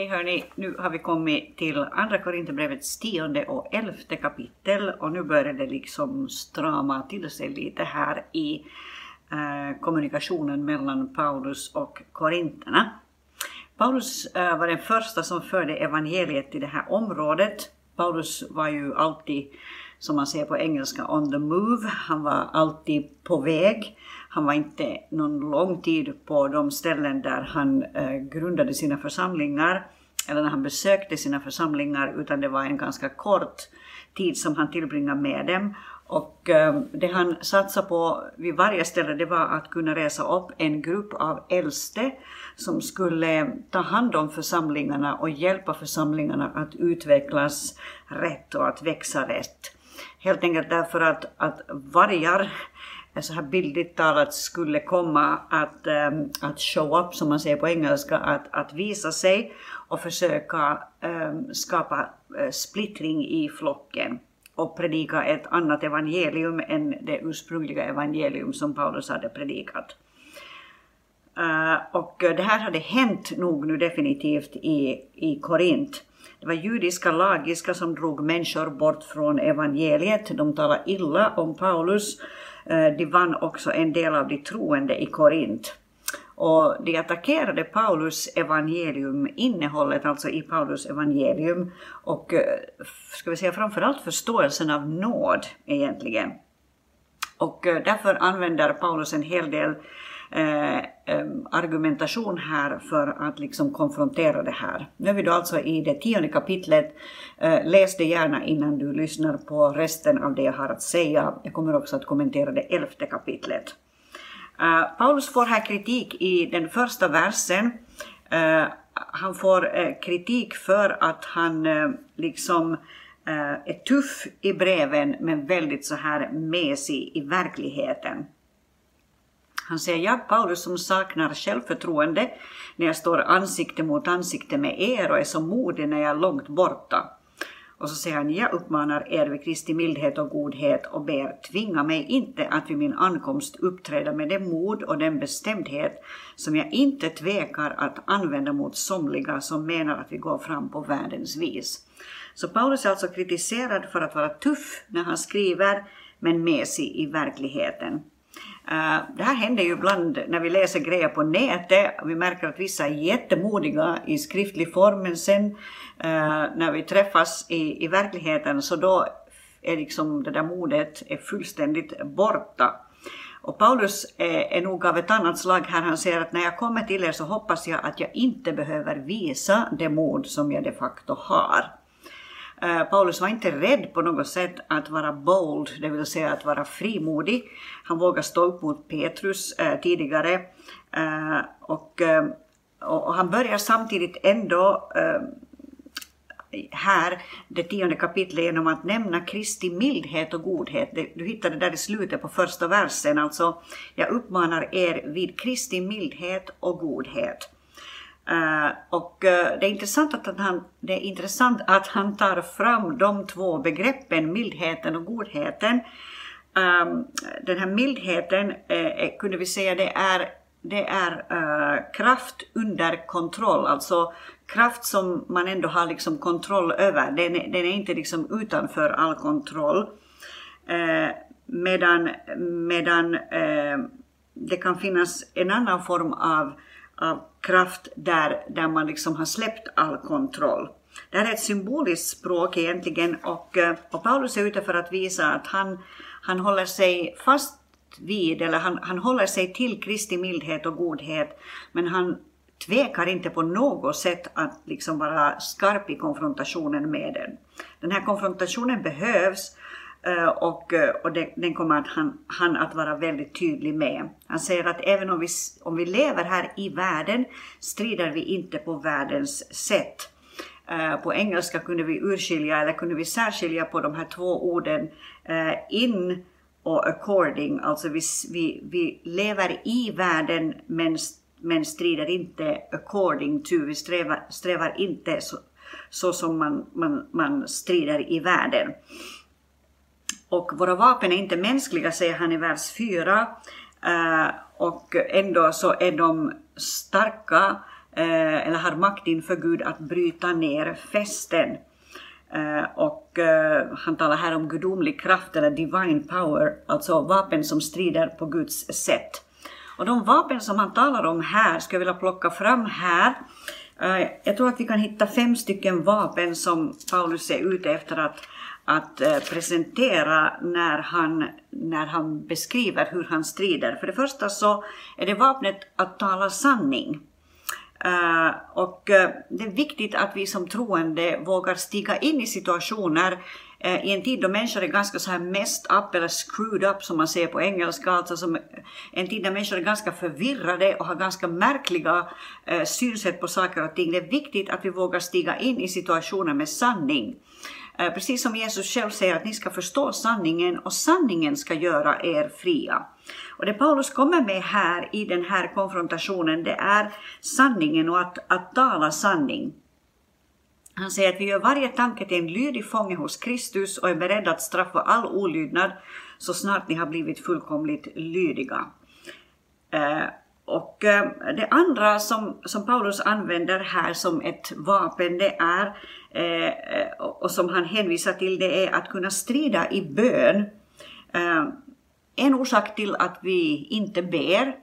Hej hörni, nu har vi kommit till Andra Korinthierbrevets tionde och elfte kapitel och nu börjar det liksom strama till sig lite här i eh, kommunikationen mellan Paulus och korinterna. Paulus eh, var den första som förde evangeliet till det här området. Paulus var ju alltid, som man säger på engelska, on the move. Han var alltid på väg. Han var inte någon lång tid på de ställen där han eh, grundade sina församlingar eller när han besökte sina församlingar utan det var en ganska kort tid som han tillbringade med dem. Och eh, det han satsade på vid varje ställe det var att kunna resa upp en grupp av äldste som skulle ta hand om församlingarna och hjälpa församlingarna att utvecklas rätt och att växa rätt. Helt enkelt därför att, att vargar så här bildligt talat skulle komma att, um, att show up, som man säger på engelska, att, att visa sig och försöka um, skapa uh, splittring i flocken och predika ett annat evangelium än det ursprungliga evangelium som Paulus hade predikat. Uh, och det här hade hänt nog nu definitivt i, i Korint. Det var judiska lagiska som drog människor bort från evangeliet. De talade illa om Paulus Eh, de vann också en del av de troende i Korint. Och de attackerade Paulus evangelium, innehållet alltså i Paulus evangelium och eh, ska vi säga framförallt förståelsen av nåd egentligen. Och eh, därför använder Paulus en hel del eh, argumentation här för att liksom konfrontera det här. Nu är vi då alltså i det tionde kapitlet. Eh, läs det gärna innan du lyssnar på resten av det jag har att säga. Jag kommer också att kommentera det elfte kapitlet. Eh, Paulus får här kritik i den första versen. Eh, han får eh, kritik för att han eh, liksom är tuff i breven men väldigt så här mesig i verkligheten. Han säger, jag Paulus som saknar självförtroende när jag står ansikte mot ansikte med er och är så modig när jag är långt borta. Och så säger han, jag uppmanar er vid Kristi mildhet och godhet och ber, tvinga mig inte att vid min ankomst uppträda med det mod och den bestämdhet som jag inte tvekar att använda mot somliga som menar att vi går fram på världens vis. Så Paulus är alltså kritiserad för att vara tuff när han skriver, men mesig i verkligheten. Eh, det här händer ju ibland när vi läser grejer på nätet. Vi märker att vissa är jättemodiga i skriftlig form, men sen eh, när vi träffas i, i verkligheten så då är liksom det där modet är fullständigt borta. Och Paulus är, är nog av ett annat slag här. Han säger att när jag kommer till er så hoppas jag att jag inte behöver visa det mod som jag de facto har. Eh, Paulus var inte rädd på något sätt att vara bold, det vill säga att vara frimodig. Han vågade stå upp mot Petrus eh, tidigare eh, och, och, han börjar samtidigt ändå här, det tionde kapitlet, genom att nämna Kristi mildhet och godhet. Du hittar det där i slutet på första versen, alltså jag uppmanar er vid Kristi mildhet och godhet. Uh, och uh, det, är intressant att han, det är intressant att han tar fram de två begreppen, mildheten och godheten. Um, den här mildheten uh, kunde vi säga det är, det är kraft under kontroll, alltså kraft som man ändå har liksom kontroll över. Den, den är inte liksom utanför all kontroll. medan medan det kan finnas en annan form av av kraft där, där man liksom har släppt all kontroll. Det här är ett symboliskt språk egentligen och, eh, och Paulus är ute för att visa att han, han håller sig fast vid, eller han, han håller sig till Kristi mildhet och godhet, men han tvekar inte på något sätt att liksom vara skarp i konfrontationen med den. Den här konfrontationen behövs Eh, och, eh, och det, den kommer att han, han, att vara väldigt tydlig med. Han säger att även om vi, om vi lever här i världen strider vi inte på världens sätt. Eh, på engelska kunde vi urskilja, eller kunde vi särskilja på de här två orden in och according, alltså vi, vi, vi lever i världen men, men strider inte according to, vi strävar, strävar inte så, så som man, man, man strider i världen. Och våra vapen är inte mänskliga, säger han i vers 4. Eh, och ändå så är de starka eh, eller har makt inför Gud att bryta ner fästen. Eh, och eh, han talar här om gudomlig kraft eller divine power, alltså vapen som strider på Guds sätt. Och de vapen som han talar om här ska jag vilja plocka fram här. Eh, jag tror att vi kan hitta fem stycken vapen som Paulus är ute efter att, att eh, presentera när han, när han beskriver hur han strider. För det första så är det vapnet att tala sanning. Uh, och uh, det är viktigt att vi som troende vågar stiga in i situationer uh, i en tid då människor är ganska så här messed up eller screwed up som man säger på engelska, alltså som en tid där människor är ganska förvirrade och har ganska märkliga synsätt på saker och ting. Det är viktigt att vi vågar stiga in i situationer med sanning. Eh, precis som Jesus själv säger att ni ska förstå sanningen och sanningen ska göra er fria. Och det Paulus kommer med här i den här konfrontationen, det är sanningen och att, att tala sanning. Han säger att vi gör varje tanke till en lydig fånge hos Kristus och är beredda att straffa all olydnad så snart ni har blivit fullkomligt lydiga. Eh, och eh, det andra som, som Paulus använder här som ett vapen, det är, eh, eh, och som han hänvisar till, det är att kunna strida i bön. En orsak till att vi inte ber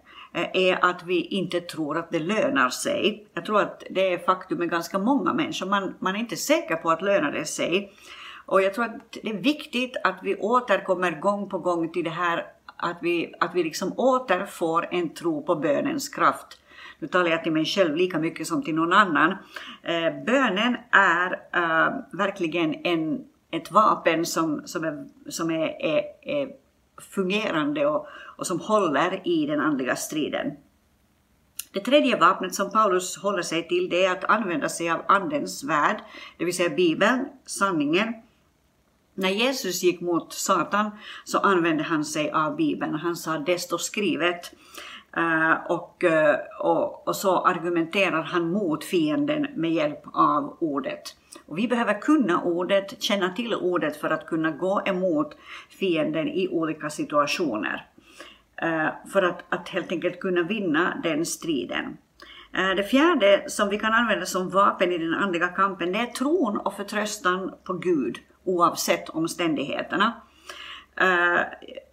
är att vi inte tror att det lönar sig. Jag tror att det är faktum med ganska många människor. Man, man är inte säker på att lönar det sig. Och jag tror att det är viktigt att vi återkommer gång på gång till det här att vi, att vi liksom återfår en tro på bönens kraft. Nu talar jag till mig själv lika mycket som till någon annan. Eh, bönen är eh, verkligen en, ett vapen som, som, är, som är, är, är fungerande och, och som håller i den andliga striden. Det tredje vapnet som Paulus håller sig till det är att använda sig av Andens värld, det vill säga Bibeln, sanningen. När Jesus gick mot Satan så använde han sig av Bibeln. Han sa det står skrivet. Eh, och, eh, och, och så argumenterar han mot fienden med hjälp av ordet. Och vi behöver kunna ordet, känna till ordet för att kunna gå emot fienden i olika situationer. Eh, för att, att helt enkelt kunna vinna den striden. Det fjärde som vi kan använda som vapen i den andliga kampen, det är tron och förtröstan på Gud oavsett omständigheterna. Eh,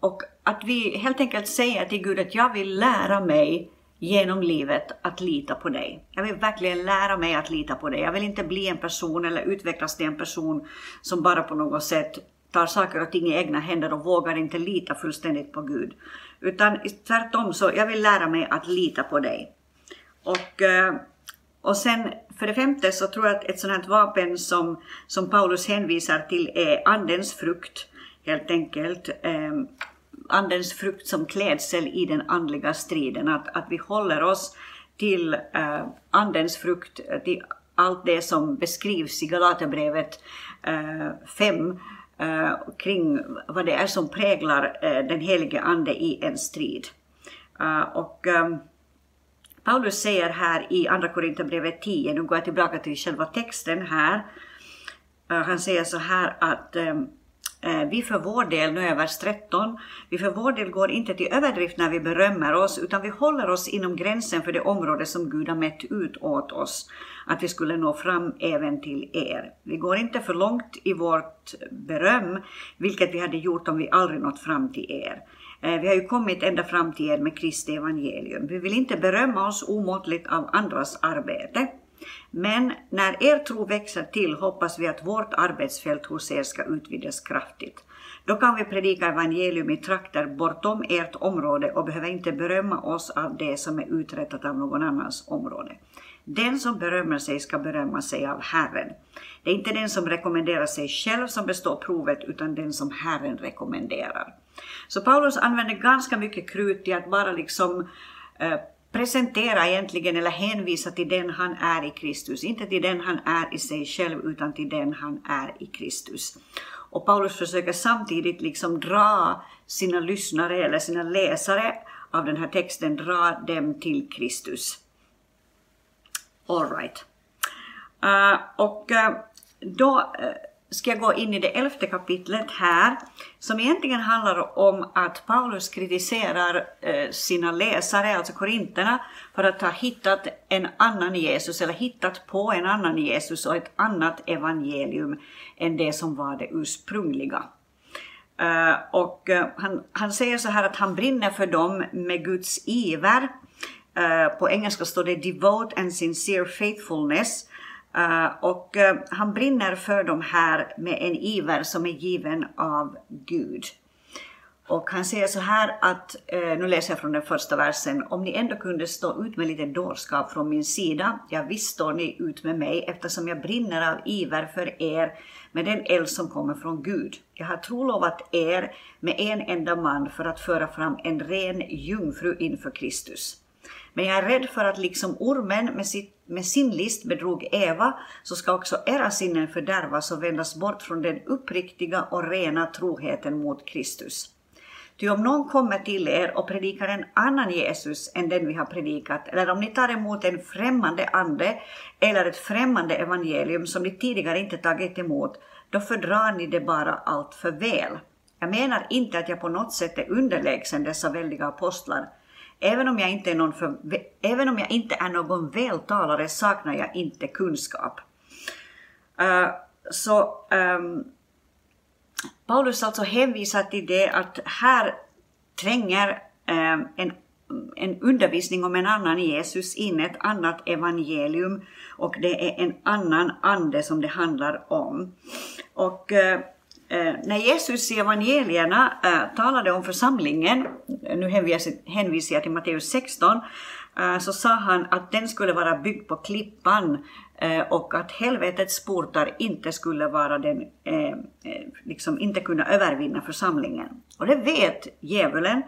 och att vi helt enkelt säger till Gud att jag vill lära mig genom livet att lita på dig. Jag vill verkligen lära mig att lita på dig. Jag vill inte bli en person eller utvecklas till en person som bara på något sätt tar saker och ting i egna händer och vågar inte lita fullständigt på Gud. Utan tvärtom så jag vill lära mig att lita på dig. Och, eh, och sen för det femte så tror jag att ett sådant här vapen som, som Paulus hänvisar till är andens frukt helt enkelt. Eh, andens frukt som klädsel i den andliga striden. Att, att vi håller oss till eh, andens frukt, till allt det som beskrivs i Galaterbrevet eh, 5 eh, kring vad det är som präglar eh, den helige Ande i en strid. Eh, och ehm, Paulus säger här i Andra Korinthierbrevet 10, nu går jag tillbaka till själva texten här, eh, han säger så här att ehm, eh, vi för vår del, nu är vers 13, vi för vår del går inte till överdrift när vi berömmer oss, utan vi håller oss inom gränsen för det område som Gud har mätt ut åt oss, att vi skulle nå fram även till er. Vi går inte för långt i vårt beröm, vilket vi hade gjort om vi aldrig nått fram till er. Eh, vi har ju kommit ända fram till er med Kristi evangelium. Vi vill inte berömma oss omåttligt av andras arbete. Men när er tro växer till hoppas vi att vårt arbetsfält hos er ska utvidgas kraftigt. Då kan vi predika evangelium i trakter bortom ert område och behöver inte berömma oss av det som är uträttat av någon annans område. Den som berömmer sig ska berömma sig av Herren. Det är inte den som rekommenderar sig själv som består provet, utan den som Herren rekommenderar. Så Paulus använder ganska mycket krut till att bara liksom eh, presentera egentligen eller hänvisa till den han är i Kristus. Inte till den han är i sig själv utan till den han är i Kristus. Och Paulus försöker samtidigt liksom dra sina lyssnare eller sina läsare av den här texten, dra dem till Kristus. All right. Uh, och uh, då uh, ska jag gå in i det elfte kapitlet här, som egentligen handlar om att Paulus kritiserar eh, sina läsare, alltså korinterna, för att ha hittat en annan Jesus, eller hittat på en annan Jesus och ett annat evangelium än det som var det ursprungliga. Eh, och eh, han, han säger så här att han brinner för dem med Guds iver. På engelska står det devote and sincere faithfulness. Eh, och eh, han brinner för de här med en iver som är given av Gud. Och han säger så här att, eh, nu läser jag från den första versen, om ni ändå kunde stå ut med lite dårskap från min sida, ja visst står ni ut med mig eftersom jag brinner av iver för er med den eld som kommer från Gud. Jag har trolovat er med en enda man för att föra fram en ren jungfru inför Kristus. Men jag är rädd för att liksom ormen med, sitt, med sin list bedrog Eva, så ska också era sinnen fördärvas och vändas bort från den uppriktiga och rena troheten mot Kristus. Ty om någon kommer till er och predikar en annan Jesus än den vi har predikat, eller om ni tar emot en främmande ande eller ett främmande evangelium som ni tidigare inte tagit emot, då fördrar ni det bara allt för väl. Jag menar inte att jag på något sätt är underlägsen dessa väldiga apostlar. Även om jag inte är någon, för, även om jag inte är någon vältalare saknar jag inte kunskap. Uh, så um, Paulus alltså hänvisar till det att här tränger um, en, en undervisning om en annan Jesus in, ett annat evangelium och det är en annan ande som det handlar om. Och uh, Eh, när Jesus i evangelierna eh, talade om församlingen, nu hänvisar jag till Matteus 16, eh, så sa han att den skulle vara byggd på klippan och att helvetets portar inte skulle vara den, liksom inte kunna övervinna församlingen. Och det vet djävulen,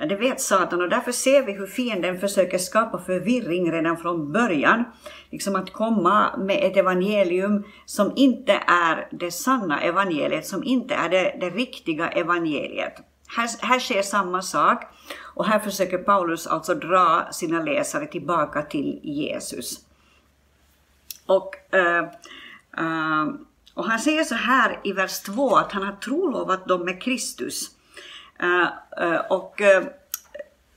det vet Satan och därför ser vi hur fienden försöker skapa förvirring redan från början. Liksom att komma med ett evangelium som inte är det sanna evangeliet, som inte är det, det riktiga evangeliet. Här, här sker samma sak och här försöker Paulus alltså dra sina läsare tillbaka till Jesus. Och, uh, uh, och han säger så här i vers 2 att han har trolovat dem med Kristus. Eh, eh, och eh,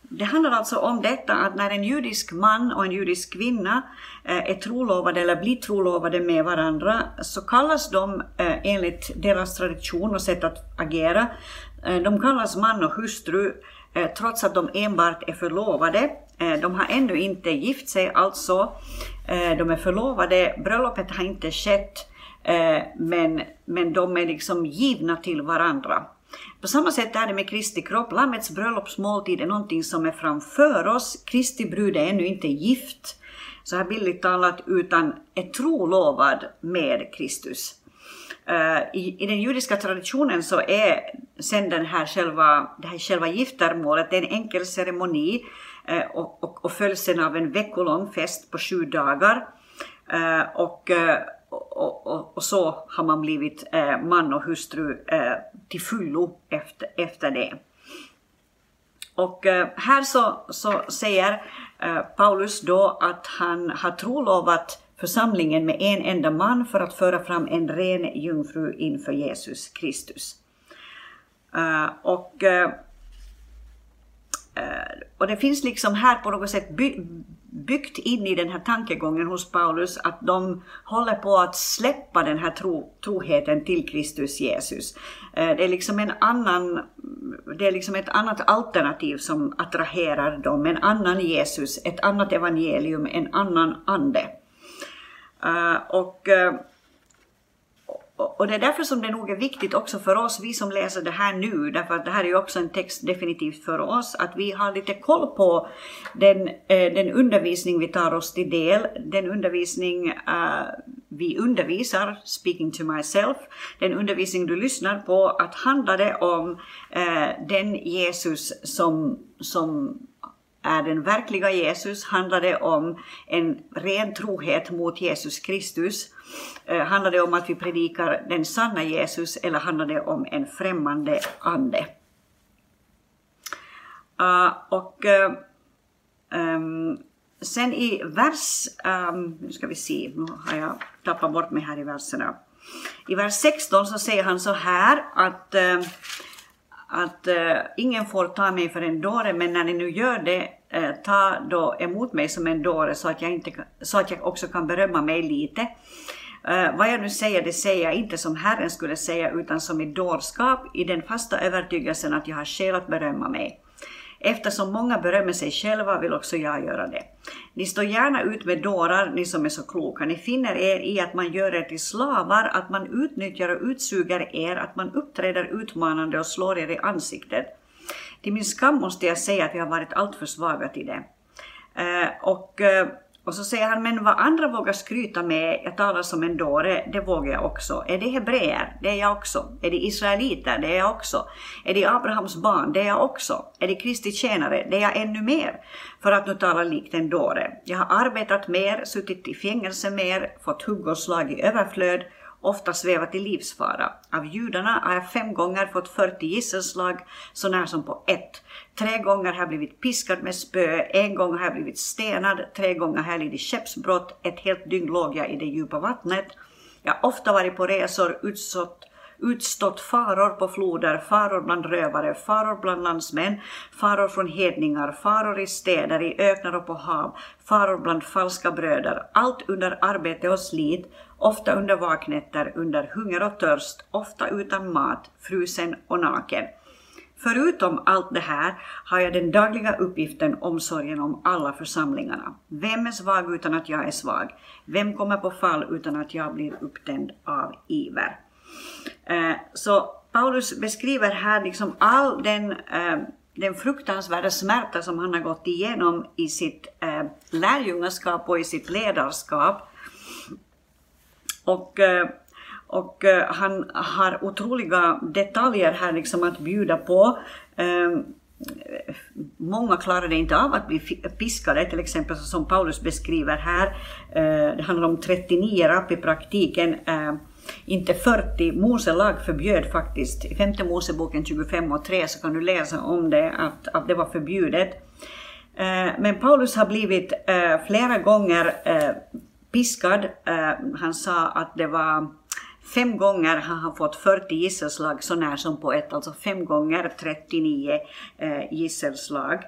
det handlar alltså om detta att när en judisk man och en judisk kvinna är trolovade eller blir trolovade med varandra så kallas de enligt deras tradition och sätt att agera, de kallas man och hustru trots att de enbart är förlovade. De har ännu inte gift sig alltså de är förlovade, bröllopet har inte skett, men, men de är liksom givna till varandra. På samma sätt är det med Kristi kropp. Lammets bröllopsmåltid är någonting som är framför oss. Kristi brud är ännu inte gift, så här billigt talat, utan är trolovad med Kristus. Eh, I, I, den judiska traditionen så är sen den här själva, det här själva giftermålet en enkel ceremoni eh, och, och, och följs sen av en veckolång fest på sju dagar. Eh, och, och, och, och, så har man blivit eh, man och hustru eh, till fullo efter, efter det. Och eh, här så, så säger Paulus då att han har trolovat församlingen med en enda man för att föra fram en ren jungfru inför Jesus Kristus. Och Eh, och det finns liksom här på något sätt by, byggt in i den här tankegången hos Paulus att de håller på att släppa den här tro, troheten till Kristus Jesus. Eh, det är liksom en annan, det är liksom ett annat alternativ som attraherar dem, en annan Jesus, ett annat evangelium, en annan ande. Eh, och eh, och det är därför som det nog är viktigt också för oss, vi som läser det här nu, därför att det här är ju också en text definitivt för oss, att vi har lite koll på den, eh, den undervisning vi tar oss till del, den undervisning eh, vi undervisar, speaking to myself, den undervisning du lyssnar på, att handla det om eh, den Jesus som, som är den verkliga Jesus? Handlar det om en ren trohet mot Jesus Kristus? Eh, handlar det om att vi predikar den sanna Jesus eller handlar det om en främmande ande? Uh, och uh, um, sen i vers, um, nu ska vi se, nu har jag tappat bort mig här i verserna. I vers 16 så säger han så här att, uh, att uh, ingen får ta mig för en dåre, men när ni nu gör det, eh, ta då emot mig som en dåre så att jag, inte, så att jag också kan berömma mig lite. Eh, vad jag nu säger, det säger jag inte som Herren skulle säga, utan som i dårskap, i den fasta övertygelsen att jag har skäl att berömma mig. Eftersom många berömmer sig själva vill också jag göra det. Ni står gärna ut med dårar, ni som är så kloka. Ni finner er i att man gör er till slavar, att man utnyttjar och utsuger er, att man uppträder utmanande och slår er i ansiktet. Till min skam måste jag säga att vi har varit alltför svaga till det. Eh, och eh, och så säger han, men vad andra vågar skryta med, jag talar som en dåre, det vågar jag också. Är det hebreer? Det är jag också. Är det israeliter? Det är jag också. Är det Abrahams barn? Det är jag också. Är det Kristi tjänare? Det är jag ännu mer. För att nu tala likt en dåre. Jag har arbetat mer, suttit i fängelse mer, fått hugg och slag i överflöd, ofta svävat i livsfara. Av judarna har jag fem gånger fått 40 gisselslag, så när som på ett. Tre gånger har jag blivit piskad med spö, en gång har jag blivit stenad, tre gånger har jag lidit skeppsbrott, ett helt dygn låg jag i det djupa vattnet. Jag har ofta varit på resor, utsatt utstått faror på floder, faror bland rövare, faror bland landsmän, faror från hedningar, faror i städer, i öknar och på hav, faror bland falska bröder, allt under arbete och slit, ofta under vaknätter, under hunger och törst, ofta utan mat, frusen och naken. Förutom allt det här har jag den dagliga uppgiften omsorgen om alla församlingarna. Vem är svag utan att jag är svag? Vem kommer på fall utan att jag blir upptänd av iver? Eh, så Paulus beskriver här liksom all den, eh, den fruktansvärda smärta som han har gått igenom i sitt eh, lärjungaskap och i sitt ledarskap. Och och han har otroliga detaljer här liksom att bjuda på. Många klarade inte av att bli piskade, till exempel som Paulus beskriver här. Det handlar om 39 rapp i praktiken. Inte 40. Mose lag förbjöd faktiskt, i femte Moseboken 25 och 3 så kan du läsa om det, att, att det var förbjudet. Eh, men Paulus har blivit eh, flera gånger eh, piskad. Han sa att det var Fem gånger har han fått 40 gisselslag så när som på ett, alltså fem gånger 39 eh, gisselslag.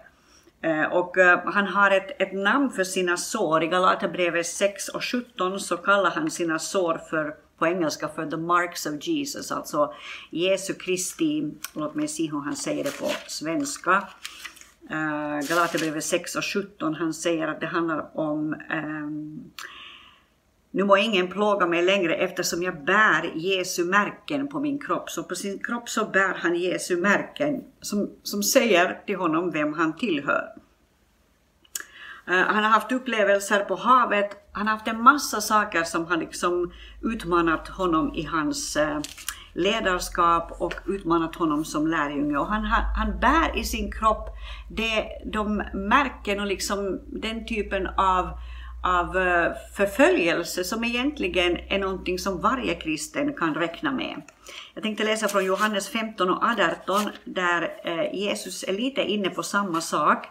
Eh, och eh, han har ett, ett namn för sina sår. I Galaterbrevet 6 och 17 så kallar han sina sår för på engelska för the marks of Jesus, alltså Jesu Kristi, låt mig se hur han säger det på svenska. Eh, Galaterbrevet 6 och 17, han säger att det handlar om um, nu må ingen plåga mig längre eftersom jag bär Jesu märken på min kropp. Så på sin kropp så bär han Jesu märken som, som säger till honom vem han tillhör. Uh, han har haft upplevelser på havet, han har haft en massa saker som har liksom utmanat honom i hans uh, ledarskap och utmanat honom som lärjunge. Och han, han bär i sin kropp det, de märken och liksom den typen av av eh, förföljelse som egentligen är någonting som varje kristen kan räkna med. Jag tänkte läsa från Johannes 15 och 18 där eh, Jesus är lite inne på samma sak.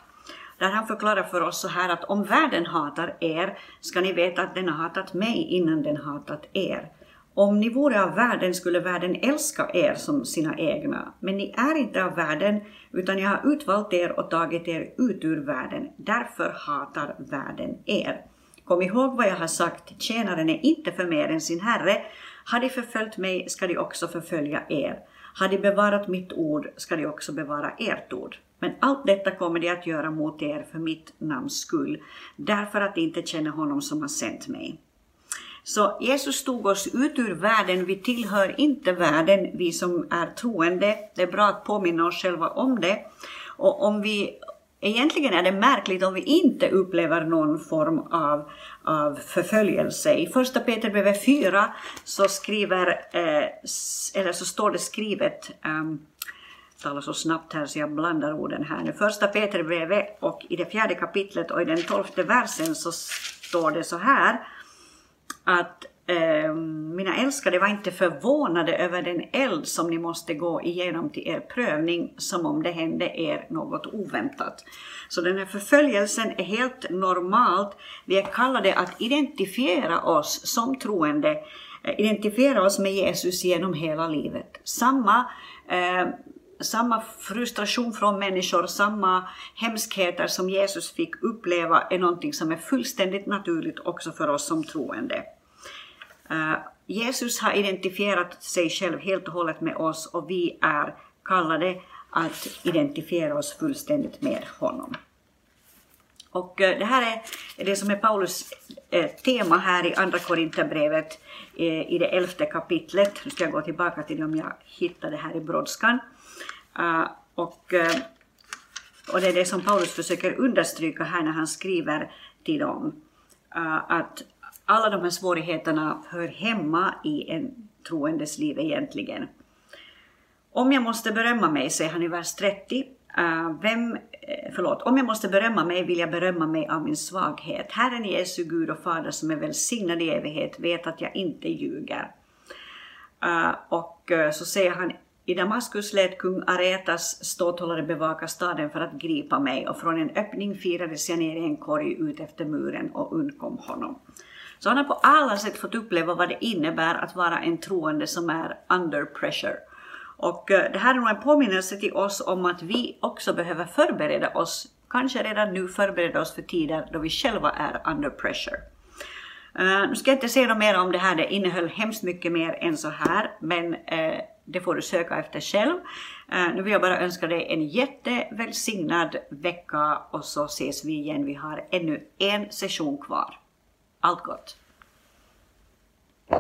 Där han förklarar för oss så här att om världen hatar er ska ni veta att den har hatat mig innan den hatat er. Om ni vore av världen skulle världen älska er som sina egna, men ni är inte av världen, utan jag har utvalt er och tagit er ut ur världen. Därför hatar världen er. Kom ihåg vad jag har sagt, tjänaren är inte för mer än sin herre. Har de förföljt mig ska de också förfölja er. Har de bevarat mitt ord ska de också bevara ert ord. Men allt detta kommer de att göra mot er för mitt namns skull, därför att de inte känner honom som har sänt mig. Så Jesus tog oss ut ur världen, vi tillhör inte världen, vi som är troende. Det är bra att påminna oss själva om det. Och om vi Egentligen är det märkligt om vi inte upplever någon form av, av förföljelse. I första Peterbrevet 4 så skriver, eh, eller så står det skrivet, ehm, um, talar så snabbt här så jag blandar orden här nu. Första Peterbrevet och i det fjärde kapitlet och i den tolfte versen så står det så här att eh, mina älskade, var inte förvånade över den eld som ni måste gå igenom till er prövning som om det hände er något oväntat. Så den här förföljelsen är helt normalt. Vi är kallade att identifiera oss som troende, eh, identifiera oss med Jesus genom hela livet. Samma eh, samma frustration från människor, samma hemskheter som Jesus fick uppleva är någonting som är fullständigt naturligt också för oss som troende. Äh, Jesus har identifierat sig själv helt och hållet med oss och vi är kallade att identifiera oss fullständigt med honom. Och äh, det här är det som är Paulus äh, tema här i Andra Korinthierbrevet i det elfte kapitlet. Nu ska jag gå tillbaka till om jag hittar det här i brådskan. Och, och det är det som Paulus försöker understryka här när han skriver till dem. Att alla de här svårigheterna hör hemma i en troendes liv egentligen. Om jag måste berömma mig, säger han i vers 30, eh, vem, eh, förlåt, om jag måste berömma mig vill jag berömma mig av min svaghet. Herren Jesu Gud och Fader som är välsignad i evighet vet att jag inte ljuger. Eh, och så säger han i Damaskus lät kung Aretas ståthållare bevaka staden för att gripa mig och från en öppning firades jag ner i en korg ut efter muren och undkom honom. Så han har på alla sätt fått uppleva vad det innebär att vara en troende som är under pressure. Och eh, det här är nog en påminnelse till oss om att vi också behöver förbereda oss, kanske redan nu förbereda oss för tider då vi själva är under pressure. Uh, nu ska jag inte säga något mer om det här, det innehöll hemskt mycket mer än så här, men uh, det får du söka efter själv. Uh, nu vill jag bara önska dig en jättevälsignad vecka och så ses vi igen. Vi har ännu en session kvar. Allt gott!